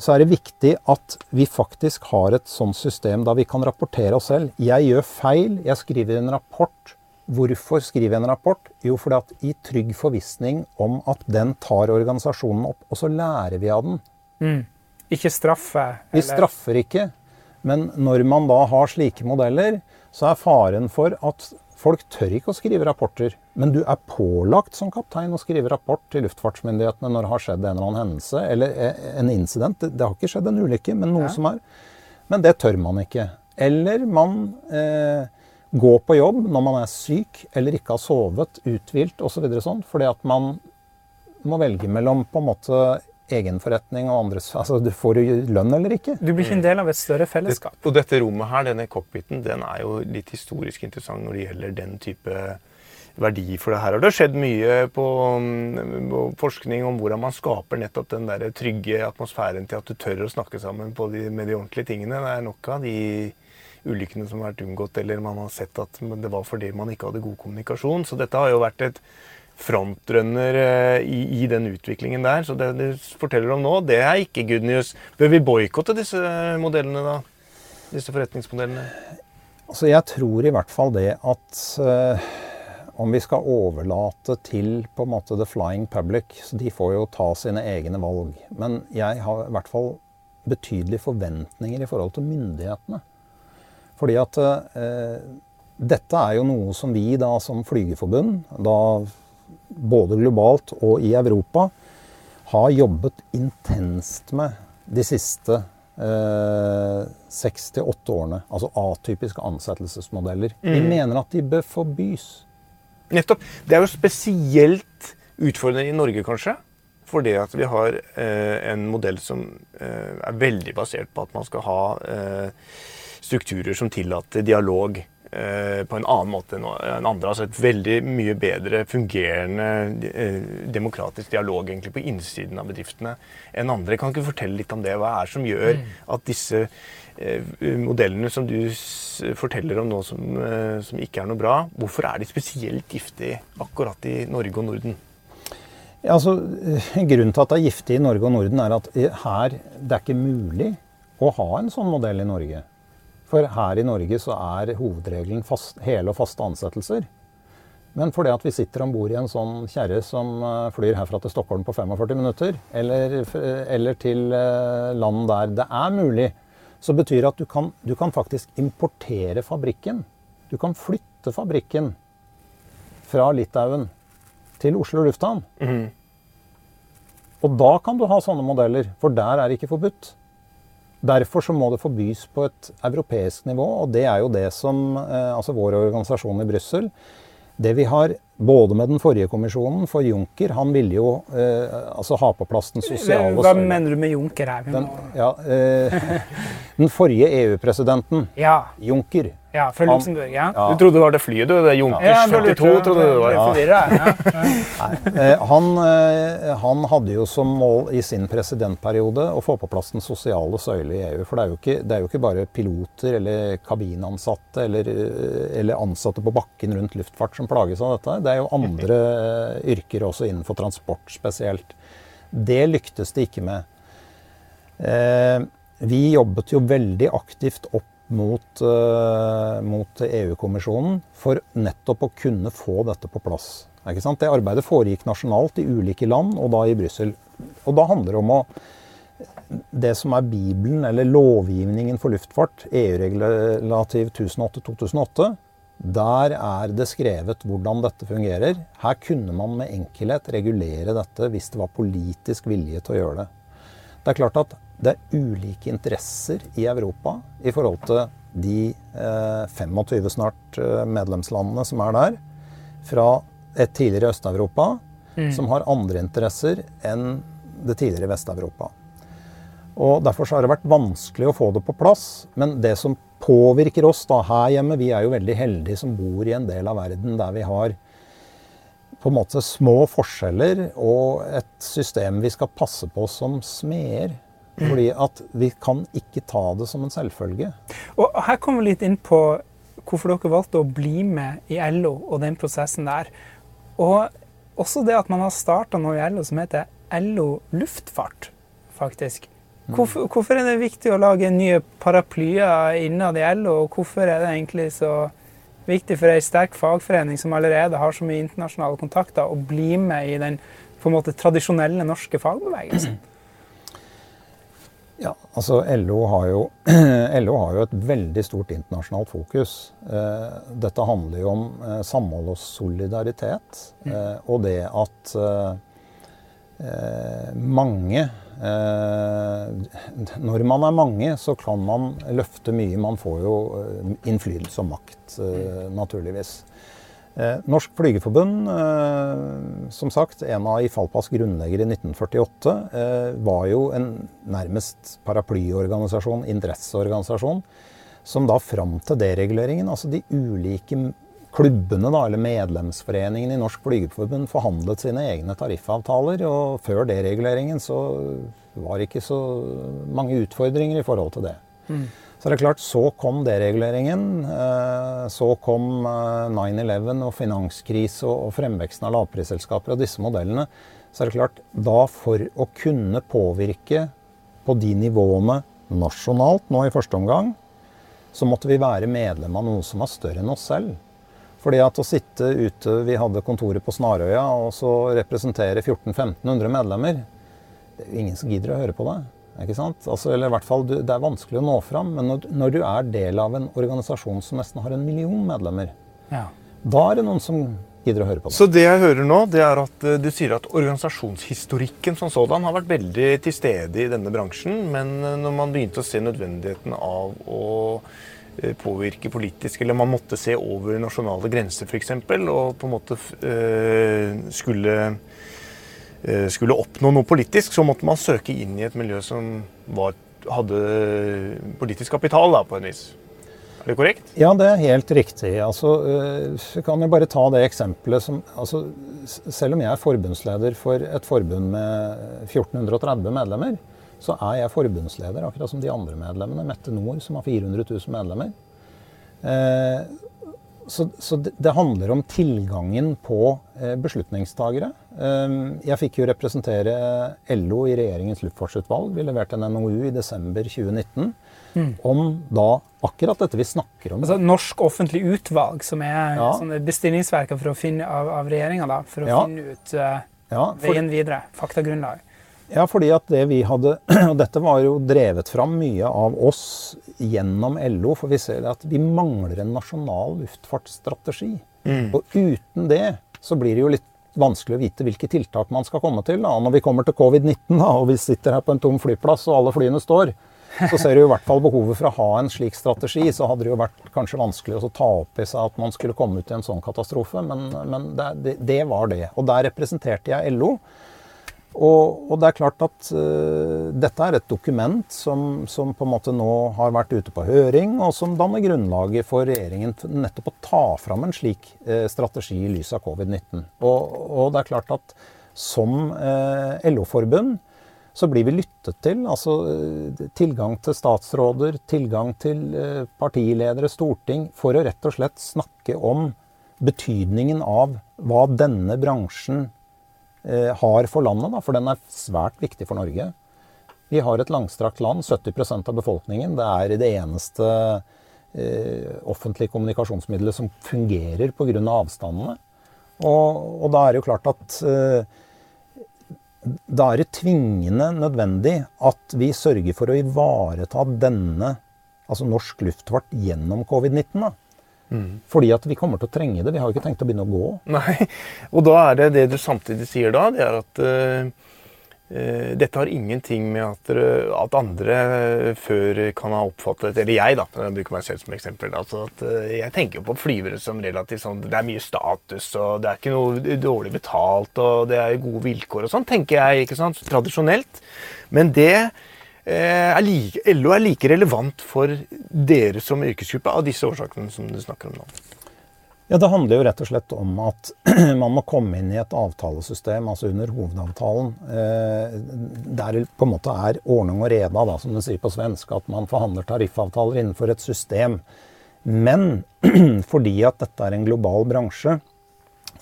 så er det viktig at vi faktisk har et sånt system da vi kan rapportere oss selv. Jeg gjør feil, jeg skriver en rapport. Hvorfor skriver jeg en rapport? Jo, fordi at i trygg forvissning om at den tar organisasjonen opp, og så lærer vi av den. Mm. Ikke straffe? Eller? Vi straffer ikke. Men når man da har slike modeller, så er faren for at Folk tør ikke å skrive rapporter, men du er pålagt som kaptein å skrive rapport til luftfartsmyndighetene når det har skjedd en eller annen hendelse eller eh, en incident. Det, har ikke skjedd en ulykke, men noe ja. som er. Men det tør man ikke. Eller man eh, går på jobb når man er syk eller ikke har sovet, uthvilt osv. Så sånn, fordi at man må velge mellom på en måte egenforretning og andres Altså, du får du lønn eller ikke. Du blir ikke en del av et større fellesskap. Det, og dette rommet her, denne cockpiten, den er jo litt historisk interessant når det gjelder den type verdi for det her. Og det har skjedd mye på, på, forskning om hvordan man skaper nettopp den der trygge atmosfæren til at du tør å snakke sammen de, med de ordentlige tingene. Det er nok av de ulykkene som har vært unngått, eller man har sett at det var fordi man ikke hadde god kommunikasjon. Så dette har jo vært et frontrunner eh, i, i, den utviklingen der. Så det du forteller om nå, det er ikke good news. Bør vi boikotte disse modellene, da? Disse forretningsmodellene? Altså, jeg tror i hvert fall det at uh, om vi skal overlate til på en måte the flying public, så de får jo ta sine egne valg. Men jeg har i hvert fall betydelige forventninger i forhold til myndighetene. Fordi at uh, dette er jo noe som vi da som flygerforbund, da både globalt og i Europa, har jobbet intenst med de siste seks til åtte årene. Altså atypiske ansettelsesmodeller. Mm. Vi mener at de bør forbys. Nettopp. Det er jo spesielt utfordrende i Norge, kanskje. Fordi at vi har eh, en modell som eh, er veldig basert på at man skal ha eh, strukturer som tillater dialog Eh, på en annen måte enn andre. Altså et veldig mye bedre fungerende eh, demokratisk dialog egentlig på innsiden av bedriftene enn andre. Kan du ikke fortelle litt om det? Hva er det som gjør mm. at disse eh, modellene som du forteller om nå som, som ikke er noe bra, hvorfor er de spesielt giftige akkurat i Norge og Norden? Ja, altså, grunnen til at det er giftig i Norge og Norden, er at her det er ikke mulig å ha en sånn modell i Norge. For her i Norge så er hovedregelen fast, hele og faste ansettelser. Men fordi at vi sitter om bord i en sånn kjerre som eh, flyr herfra til Stockholm på 45 minutter, eller, eller til eh, land der det er mulig, så betyr det at du kan, du kan faktisk importere fabrikken. Du kan flytte fabrikken fra Litauen til Oslo lufthavn. Mm. Og da kan du ha sånne modeller, for der er det ikke forbudt. Derfor så må det forbys på et europeisk nivå, og det er jo det som eh, Altså vår organisasjon i Brussel. Det vi har både med den forrige kommisjonen, for Juncker han ville jo eh, altså ha på plass den sosiale Hva mener du med Juncker her? Den, ja, eh, den forrige EU-presidenten, Ja, Juncker, ja, fra Luxembourg, ja. Ja. Du trodde det var det flyet, du? Det er Junkers Ja, jeg 52, trodde du det var? Ja. Nei, han, eh, han hadde jo som mål i sin presidentperiode å få på plass den sosiale søyle i EU. For det er jo ikke, det er jo ikke bare piloter eller kabinansatte eller, eh, eller ansatte på bakken rundt luftfart som plages av dette. Det er jo andre eh, yrker også innenfor transport spesielt. Det lyktes det ikke med. Eh, vi jobbet jo veldig aktivt opp mot, eh, mot EU-kommisjonen for nettopp å kunne få dette på plass. Det arbeidet foregikk nasjonalt i ulike land, og da i Brussel. Og da handler det om å Det som er Bibelen, eller lovgivningen for luftfart, EU-regulativ 1008-2008, der er det skrevet hvordan dette fungerer. Her kunne man med enkelhet regulere dette hvis det var politisk vilje til å gjøre det. Det er klart at det er ulike interesser i Europa i forhold til de eh, 25 snart eh, medlemslandene som er der, fra et tidligere Øst-Europa, som har andre interesser enn det tidligere Vest-Europa. Og Derfor så har det vært vanskelig å få det på plass. Men det som påvirker oss da her hjemme Vi er jo veldig heldige som bor i en del av verden der vi har på en måte små forskjeller og et system vi skal passe på som smeder. Fordi at vi kan ikke ta det som en selvfølge. Og her kommer vi litt inn på hvorfor dere valgte å bli med i LO og den prosessen der. Og også det at man har starta noe i LO som heter LO luftfart, faktisk. Hvorfor, hvorfor er det viktig å lage nye paraplyer innad i LO, og hvorfor er det egentlig så viktig for ei sterk fagforening som allerede har så mye internasjonale kontakter, å bli med i den på en måte tradisjonelle norske fagbevegelsen? Ja, altså LO har, jo, LO har jo et veldig stort internasjonalt fokus. Eh, dette handler jo om eh, samhold og solidaritet. Eh, og det at mange eh, Når man er mange, så kan man løfte mye. Man får jo innflytelse og makt, eh, naturligvis. Eh, Norsk Flygerforbund, eh, som sagt, en av Ifalpas grunnleggere i 1948, eh, var jo en nærmest paraplyorganisasjon, interesseorganisasjon, som da fram til dereguleringen, altså de ulike klubbene da, eller medlemsforeningene i Norsk Flygerforbund forhandlet sine egne tariffavtaler, og før dereguleringen så var det ikke så mange utfordringer i forhold til det. Så det er klart, så kom dereguleringen. eh, Så kom eh, 9-11 og finanskrise og fremveksten av lavprisselskaper og disse modellene. Så er det klart, da for å kunne påvirke på de nivåene nasjonalt nå i første omgang, så måtte vi være medlem av noe som var større enn oss selv. Fordi at å sitte ute Vi hadde kontoret på Snarøya og så representere 1400-1500 medlemmer Det er jo ingen som gidder å høre på deg. Ikke sant? Altså, eller i hvert fall, du, Det er vanskelig å nå fram. Men når, når du er del av en organisasjon som nesten har en million medlemmer, Ja. da er det noen som gidder å høre på deg. Så det jeg hører nå, det er at eh, du sier at organisasjonshistorikken som sådan har vært veldig til stede i denne bransjen, men eh, når man begynte å se nødvendigheten av å eh, påvirke politisk, eller man måtte se over nasjonale grenser f.eks., og på en måte eh, skulle, skulle oppnå noe politisk, så måtte man søke inn i et miljø som var, hadde politisk kapital, da, på en vis. Er det korrekt? Ja, det er helt riktig. Altså, så kan jeg bare ta det eksempelet som altså, Selv om jeg er forbundsleder for et forbund med 1430 medlemmer, så er jeg forbundsleder akkurat som de andre medlemmene. Mette Nord, som har 400 000 medlemmer. Eh, så så det, det handler om tilgangen på eh, beslutningstagere. Eh, jeg fikk jo representere LO i regjeringens luftfartsutvalg. Vi leverte en NOU i desember 2019 om da akkurat dette vi snakker om. Altså Norsk offentlig utvalg, som er Ja. bestillingsverket av, av regjeringa for å Ja. finne ut uh, Ja, for, veien videre. Faktagrunnlag. Ja, fordi at det vi hadde Og dette var jo drevet fram mye av oss gjennom LO, for vi ser at vi mangler en nasjonal luftfartsstrategi. Og uten det så blir det jo litt vanskelig å vite hvilke tiltak man skal komme til. Da. Når vi kommer til covid-19 og vi sitter her på en tom flyplass og alle flyene står, så ser du i hvert fall behovet for å ha en slik strategi. Så hadde det jo vært kanskje vanskelig å ta opp i seg at man skulle komme ut i en sånn katastrofe, men, men det, det, det, var det. Og der representerte jeg LO. Og, og det er klart at uh, dette er et dokument som, som, på en måte nå har vært ute på høring, og som danner grunnlaget for regjeringen nettopp å ta fram en slik uh, strategi i lys av covid-19. Og, og, det er klart at som uh, LO-forbund så blir vi lyttet til. Altså tilgang til statsråder, tilgang til partiledere, storting, for å rett og slett snakke om betydningen av hva denne bransjen Eh, har for landet, da, for den er svært viktig for Norge. Vi har et langstrakt land. 70% av befolkningen. Det er det eneste eh, offentlige kommunikasjonsmiddelet som fungerer pga. Av avstandene. Og, og, da er det jo klart at eh, da er det tvingende nødvendig at vi sørger for å ivareta denne, altså norsk luftfart, gjennom covid-19. Mm. Fordi at vi kommer til å trenge det. Vi har jo ikke tenkt å begynne å gå. Nei, Og da er det det du samtidig sier da, det er at uh, uh, dette har ingenting med at, uh, at, andre før kan ha oppfattet Eller jeg, da. Jeg bruker meg selv som eksempel. Altså at, jeg tenker jo på flyvere som relativt sånn Det er mye status, og det er ikke noe dårlig betalt, og det er gode vilkår og sånn, tenker jeg. ikke sant, Tradisjonelt. Men det er like, LO er like relevant for dere som yrkesgruppe av disse årsakene som du snakker om nå? Ja, Det handler jo rett og slett om at man må komme inn i et avtalesystem, altså under hovedavtalen, eh, der på en måte er ordning og reda, da, som det sier på svensk, at man forhandler tariffavtaler innenfor et system. Men fordi at dette er en global bransje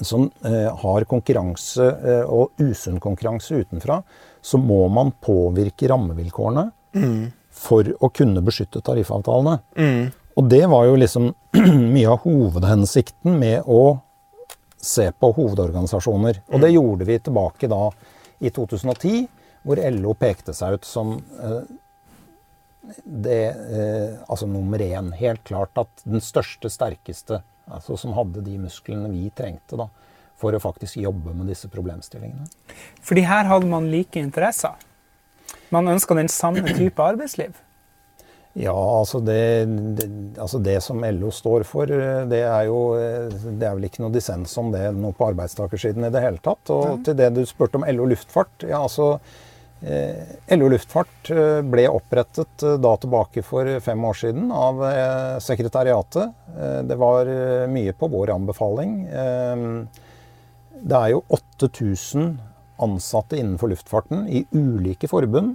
som eh, har konkurranse eh, og usunn konkurranse utenfra, så må man påvirke rammevilkårene mm. for å kunne beskytte tariffavtalene. Mm. Og det var jo liksom mye av hovedhensikten med å se på hovedorganisasjoner. Og det gjorde vi tilbake da i 2010, hvor LO pekte seg ut som eh, det eh, Altså nummer én. Helt klart at den største, sterkeste, altså som hadde de musklene vi trengte, da for å faktisk jobbe med disse problemstillingene. Fordi her hadde man like interesser? Man ønska den samme type arbeidsliv? Ja, altså det, det, altså det, som LO står for, det er jo Det er vel ikke noe dissens om det nå på arbeidstakersiden i det hele tatt. Og mm. til det du spurte om LO luftfart. Ja, altså eh, LO luftfart eh, ble opprettet eh, da tilbake for fem år siden av eh, sekretariatet. Eh, det var eh, mye på vår anbefaling. Eh, det er jo 8000 ansatte innenfor luftfarten i ulike forbund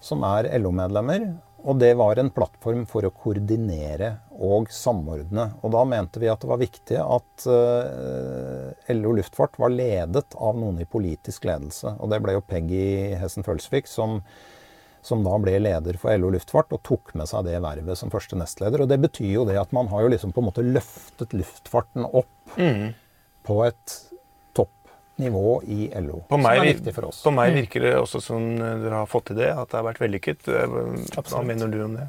som er LO-medlemmer. Og det var en plattform for å koordinere og samordne. Og da mente vi at det var viktig at uh, LO Luftfart var ledet av noen i politisk ledelse. Og det ble jo Peggy Hessen Følsvik som, som, da ble leder for LO Luftfart og tok med seg det vervet som første nestleder. Og det betyr jo det at man har jo liksom på en måte løftet luftfarten opp mm. på et nivå i LO. På meg, som er viktig for oss. På meg mm. virker det også som dere har fått til det, at det har vært vellykket. Hva mener du om det?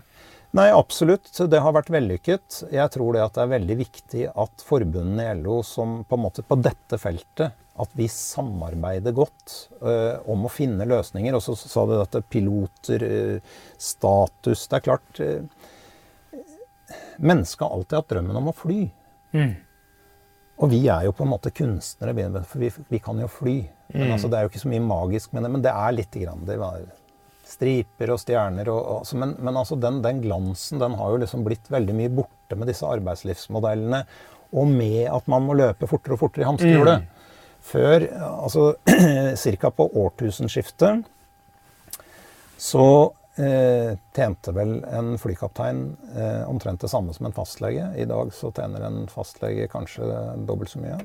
Nei, absolutt. Det har vært vellykket. Jeg tror det at det er veldig viktig at forbundene i LO som på en måte på dette feltet at vi samarbeider godt uh, om å finne løsninger. Og så sa du dette piloter, uh, status Det er klart uh, Mennesket har alltid hatt drømmen om å fly. Mm. Og vi er jo på en måte kunstnere, for vi, vi kan jo fly. Men mm. altså, Det er jo ikke så mye magisk med det, men det er lite grann. Det var striper og stjerner og, og altså, Men, men altså, den, den, glansen den har jo liksom blitt veldig mye borte med disse arbeidslivsmodellene. Og med at man må løpe fortere og fortere i hamsterhjulet. Mm. Før, altså ca. på årtusenskiftet, så eh, tjente vel en flykaptein eh, omtrent det samme som en fastlege. I dag så tjener en fastlege kanskje dobbelt så mye.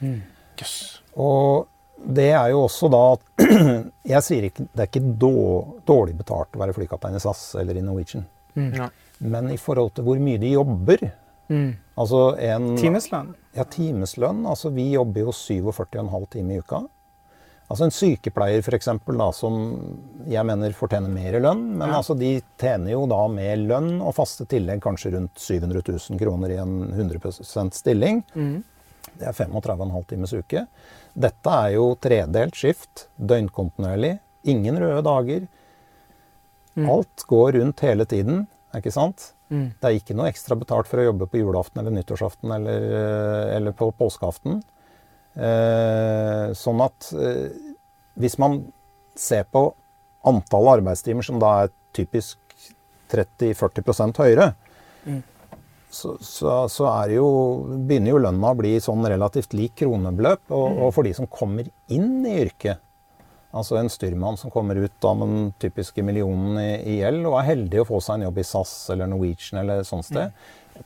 Mm. Yes. Og det er jo også da at Jeg sier ikke det er ikke dårlig betalt å være flykaptein i SAS eller i Norwegian. Mm. Ja. Men i forhold til hvor mye de jobber mm. altså en, Timeslønn? Ja, timeslønn. Altså vi jobber jo 47,5 timer i uka. Altså En sykepleier for eksempel, da, som jeg mener fortjener mer i lønn, men ja. altså de tjener jo da med lønn og faste tillegg kanskje rundt 700 000 kroner i en 100% stilling. Mm. Det er 35,5 times uke. Dette er jo tredelt skift, døgnkontinuerlig. Ingen røde dager. Alt går rundt hele tiden, ikke sant? Mm. Det er ikke noe ekstra betalt for å jobbe på julaften eller nyttårsaften eller, eh, eller på påskeaften. Eh, sånn at eh, hvis man ser på antall arbeidstimer som da er typisk 30-40 høyere, Mm. så, så, så jo, begynner jo lønna å bli sånn relativt lik kronebeløp. Og, og for de som kommer inn i yrket, altså en styrmann som kommer ut av den typiske millionen i, i gjeld og er heldig å få seg en jobb i SAS eller Norwegian eller sånt sted,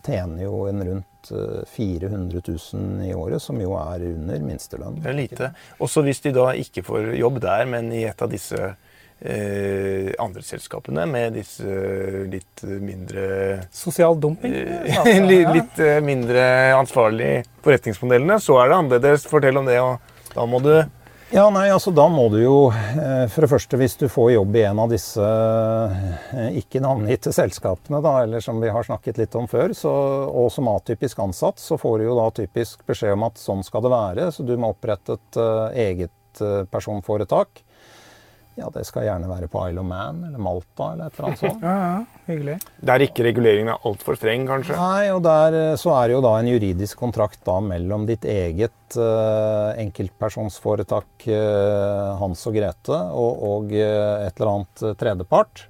tjener jo en rundt eh, 400 000 i året, som jo er under minstelønn. Det er lite. Også hvis de da ikke får jobb der, men i et av disse eh, andre selskapene med disse litt mindre Sosial dumping? eh, li- Litt eh, mindre ansvarlige forretningsmodellene, så er det annerledes. Fortell om det. og Da må du Ja, nei, altså da må du jo eh, For det første, hvis du får jobb i en av disse eh, ikke navngitte selskapene, da, eller som vi har snakket litt om før, så, og som atypisk ansatt, så får du jo da typisk beskjed om at sånn skal det være. Så du må opprette et eh, eget personforetak. Ja, det skal gjerne være på Isle of Man eller Malta eller et eller annet sånt. Ja, ja, hyggelig. Der ikke reguleringen er altfor streng, kanskje? Nei, og der eh, så er det jo da en juridisk kontrakt da mellom ditt eget eh, enkeltpersonsforetak eh, Hans og Grete og, og et eller annet tredjepart.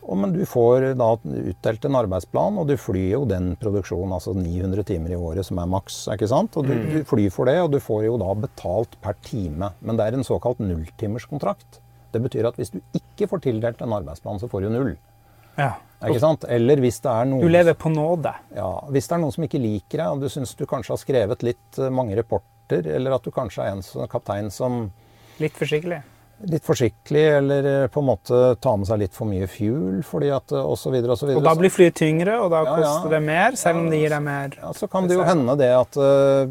Og, men du får da utdelt en arbeidsplan, og du flyr jo den produksjonen, altså 900 timer i året, som er maks. ikke sant? Og du, du flyr for det, og du får jo da betalt per time. Men det er en såkalt nulltimerskontrakt. Det betyr at hvis du ikke får tildelt en arbeidsplan, så får du null. Ja. Ikke sant? Eller hvis det er noen Du lever på nåde. ja, Hvis det er noen som ikke liker deg, og du syns du kanskje har skrevet litt eh, mange rapporter, eller at du kanskje er en som- kaptein som Litt forsiktig. Litt forsiktig, eller eh, på en måte ta med seg litt for mye fuel, fordi at eh, og så videre og så videre. Og da blir flyet tyngre, og da Ja, ja. koster det mer, selv om det gir deg mer. ja, så kan det jo hende det at uh,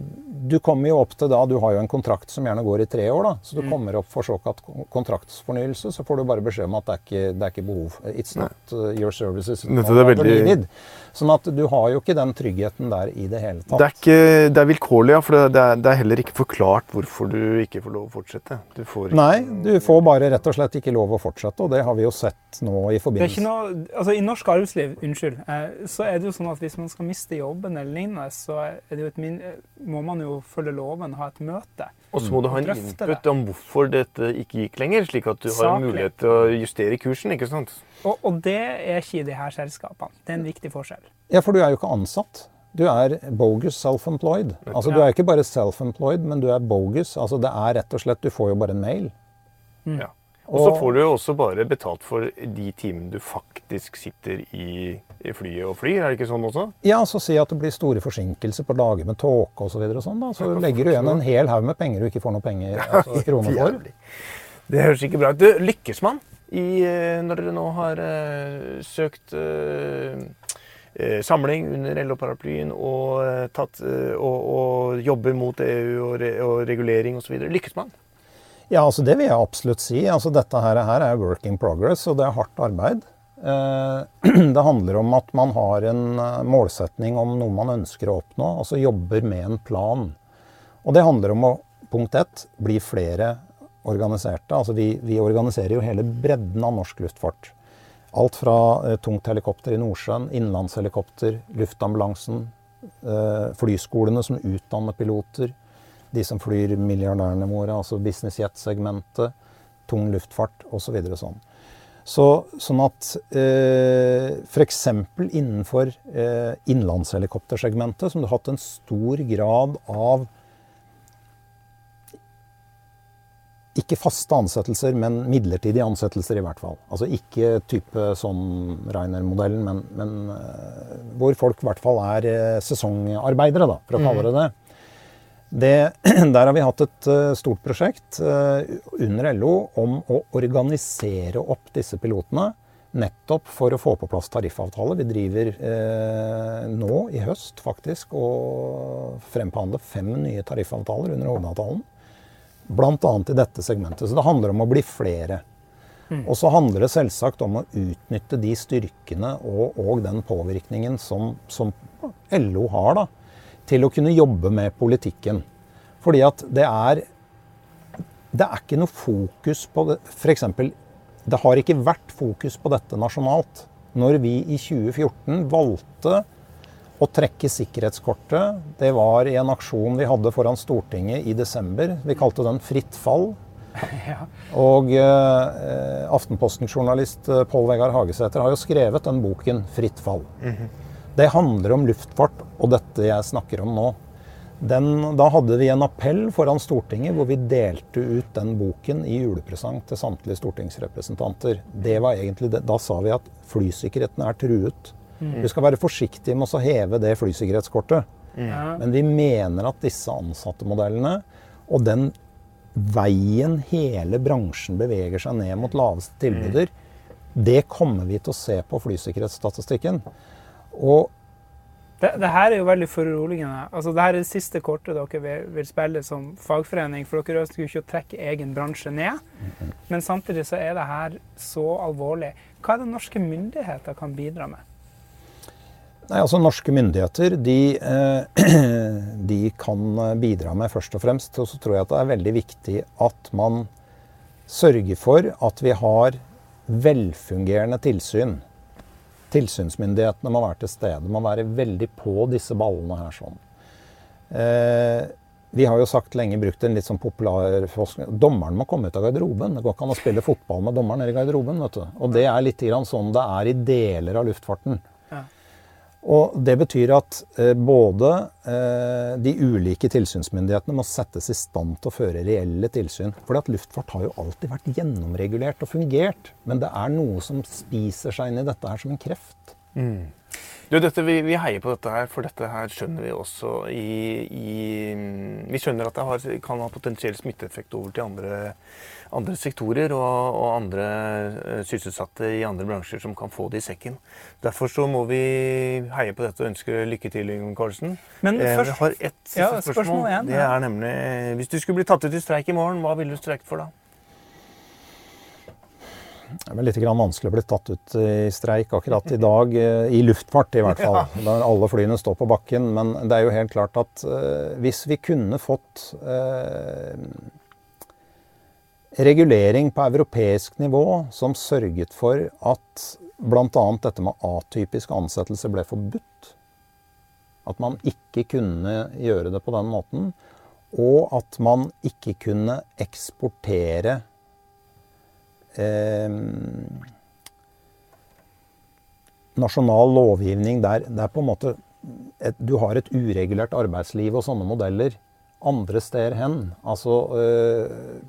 du kommer jo opp til da Du har jo en kontrakt som gjerne går i tre år, da. Så Mm. du kommer opp for såkalt kontraktsfornyelse, så får du bare beskjed om at det er ikke, det er ikke behov. It's not uh, your services. Dette det er veldig-. Sånn at du har jo ikke den tryggheten der i det hele tatt. Det er, ikke, det er vilkårlig, ja. For det er, det er heller ikke forklart hvorfor du ikke får lov å fortsette. Du får ikke Nei, du får bare rett og slett ikke lov å fortsette, og det har vi jo sett nå i Det er ikke forbindelse noe, altså I norsk arbeidsliv unnskyld, eh, så er det jo sånn at hvis man skal miste jobben, eller lignende, så er det jo et min, må man jo følge loven, ha et møte. Og så må du ha en input om hvorfor dette ikke gikk lenger, slik at du har Saklig. mulighet til å justere kursen. ikke sant? Og, og det er ikke i de her selskapene. Det er en viktig forskjell. Ja, for du er jo ikke ansatt. Du er bogus self-employed. Altså, du er ikke bare self-employed, men du er bogus. Altså, det er rett og slett Du får jo bare en mail. Mm. Ja. Og så får du jo også bare betalt for de timene du faktisk sitter i, i flyet og flyr. Er det ikke sånn også? Ja, så si at det blir store forsinkelser på dager med tåke osv. Så, videre og sånn, da. så legger du igjen en hel haug med penger du ikke får noe penger, altså kroner for. Det høres ikke bra ut. Lykkes man i, eh, når dere nå har uh, søkt eh, samling under LO-paraplyen og, uh, og, og jobber mot EU og, re, og regulering osv.? Lykkes man? Ja, altså det vil jeg absolutt si. Altså dette her, her er work in progress, og det er hardt arbeid. Eh, Det handler om at man har en eh, målsetning om noe man ønsker å oppnå, altså jobber med en plan. Og det handler om å, punkt ett, bli flere organiserte. Altså vi, vi organiserer jo hele bredden av norsk luftfart. Alt fra eh, tungt helikopter i Nordsjøen, innenlandshelikopter, luftambulansen, flyskolene som utdanner piloter, de som flyr milliardærene våre, altså business jet-segmentet, tung luftfart osv. Så sånn. Så, sånn at eh, f.eks. innenfor eh, innlandshelikoptersegmentet, som du har hatt en stor grad av ikke faste ansettelser, men midlertidige ansettelser i hvert fall. Altså ikke type sånn Reiner-modellen, men, men eh, hvor folk i hvert fall er eh, sesongarbeidere, da, for å kalle det det. Det. Der har vi hatt et eh, stort prosjekt eh, under LO om å organisere opp disse pilotene. Nettopp for å få på plass tariffavtale. Vi driver eh, nå i høst faktisk og fremforhandler fem nye tariffavtaler under hovedavtalen. Bl.a. i dette segmentet. Så det handler om å bli flere. Og så handler det selvsagt om å utnytte de styrkene og, og den påvirkningen som, som LO har, da, til å kunne jobbe med politikken. Fordi at det er Det er ikke noe fokus på det. F.eks. det har ikke vært fokus på dette nasjonalt. Når vi i 2014 valgte å trekke sikkerhetskortet, det var i en aksjon vi hadde foran Stortinget i desember. Vi kalte den Fritt fall. Ja. Og eh, Aftenposten-journalist eh, Pål Vegard Hagesæter har jo skrevet den boken 'Fritt fall'. Det handler om luftfart og dette jeg snakker om nå. Den, da hadde vi en appell foran Stortinget hvor vi delte ut den boken i julepresang til samtlige stortingsrepresentanter. Det var egentlig det. Da sa vi at flysikkerheten er truet. Vi skal være forsiktige med å heve det flysikkerhetskortet. Ja. Men vi mener at disse ansatte-modellene og den veien hele bransjen beveger seg ned mot laveste tilbyder, det kommer vi til å se på flysikkerhetsstatistikken. Og Det, det her er jo veldig foruroligende. Altså, det her er det siste kortet dere vil, vil spille som fagforening, for dere ønsker jo ikke å trekke egen bransje ned. Men samtidig så er det her så alvorlig. Hva er det norske myndigheter kan bidra med? Nei, altså Norske myndigheter de, eh, de kan bidra med først og fremst. Og så tror jeg at det er veldig viktig at man sørger for at vi har velfungerende tilsyn. Tilsynsmyndighetene må være til stede, må være veldig på disse ballene her. sånn. Eh, vi har jo sagt lenge brukt en litt sånn populær forskning. Dommeren må komme ut av garderoben. Det går ikke an å spille fotball med dommeren nede i garderoben. vet du. Og det er litt grann sånn det er i deler av luftfarten. Ja. Og Det betyr at eh, både eh, de ulike tilsynsmyndighetene må settes i stand til å føre reelle tilsyn. For at luftfart har jo alltid vært gjennomregulert og fungert. Men det er noe som spiser seg inn i dette her som en kreft. Du, dette, vi, vi heier på dette her, for dette her skjønner vi også i, i Vi skjønner at det har, kan ha potensiell smitteeffekt over til andre, andre sektorer og, og andre eh, sysselsatte i andre bransjer som kan få det i sekken. Derfor så må vi heie på dette og ønske lykke til, Yngve Karlsen. Men Eh, først- eh, har ett Ja, spørsmål. spørsmål igjen, det er nemlig Hvis du skulle bli tatt ut i streik i morgen, hva ville du streiket for da? Det er litt grann vanskelig å bli tatt ut i streik akkurat i dag, eh, i luftfart i hvert fall. Der alle flyene står på bakken. Men det er jo helt klart at eh, hvis vi kunne fått eh, regulering på europeisk nivå som sørget for at bl.a. dette med atypisk ansettelse ble forbudt, at man ikke kunne gjøre det på den måten, og at man ikke kunne eksportere nasjonal lovgivning der er på en måte et, Du har et uregulert arbeidsliv og sånne modeller andre steder hen. Altså eh,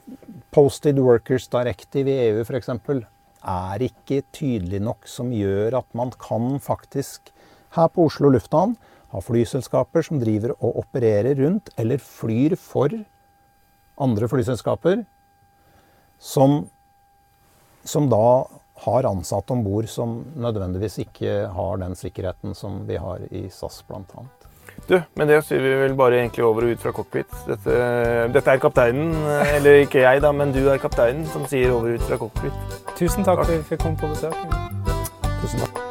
Posted Workers Directive i EU f.eks. er ikke tydelig nok som gjør at man kan faktisk her på Oslo lufthavn ha flyselskaper som driver og opererer rundt, eller flyr for andre flyselskaper, som som da har ansatte om bord som nødvendigvis ikke har den sikkerheten som vi har i SAS bl.a. Du, med det sier vi vel bare egentlig over og ut fra cockpit. Dette, dette er kapteinen, eh, eller ikke jeg da, men du er kapteinen, som sier over og ut fra cockpit. Tusen takk for at vi fikk komme på besøk. Tusen takk.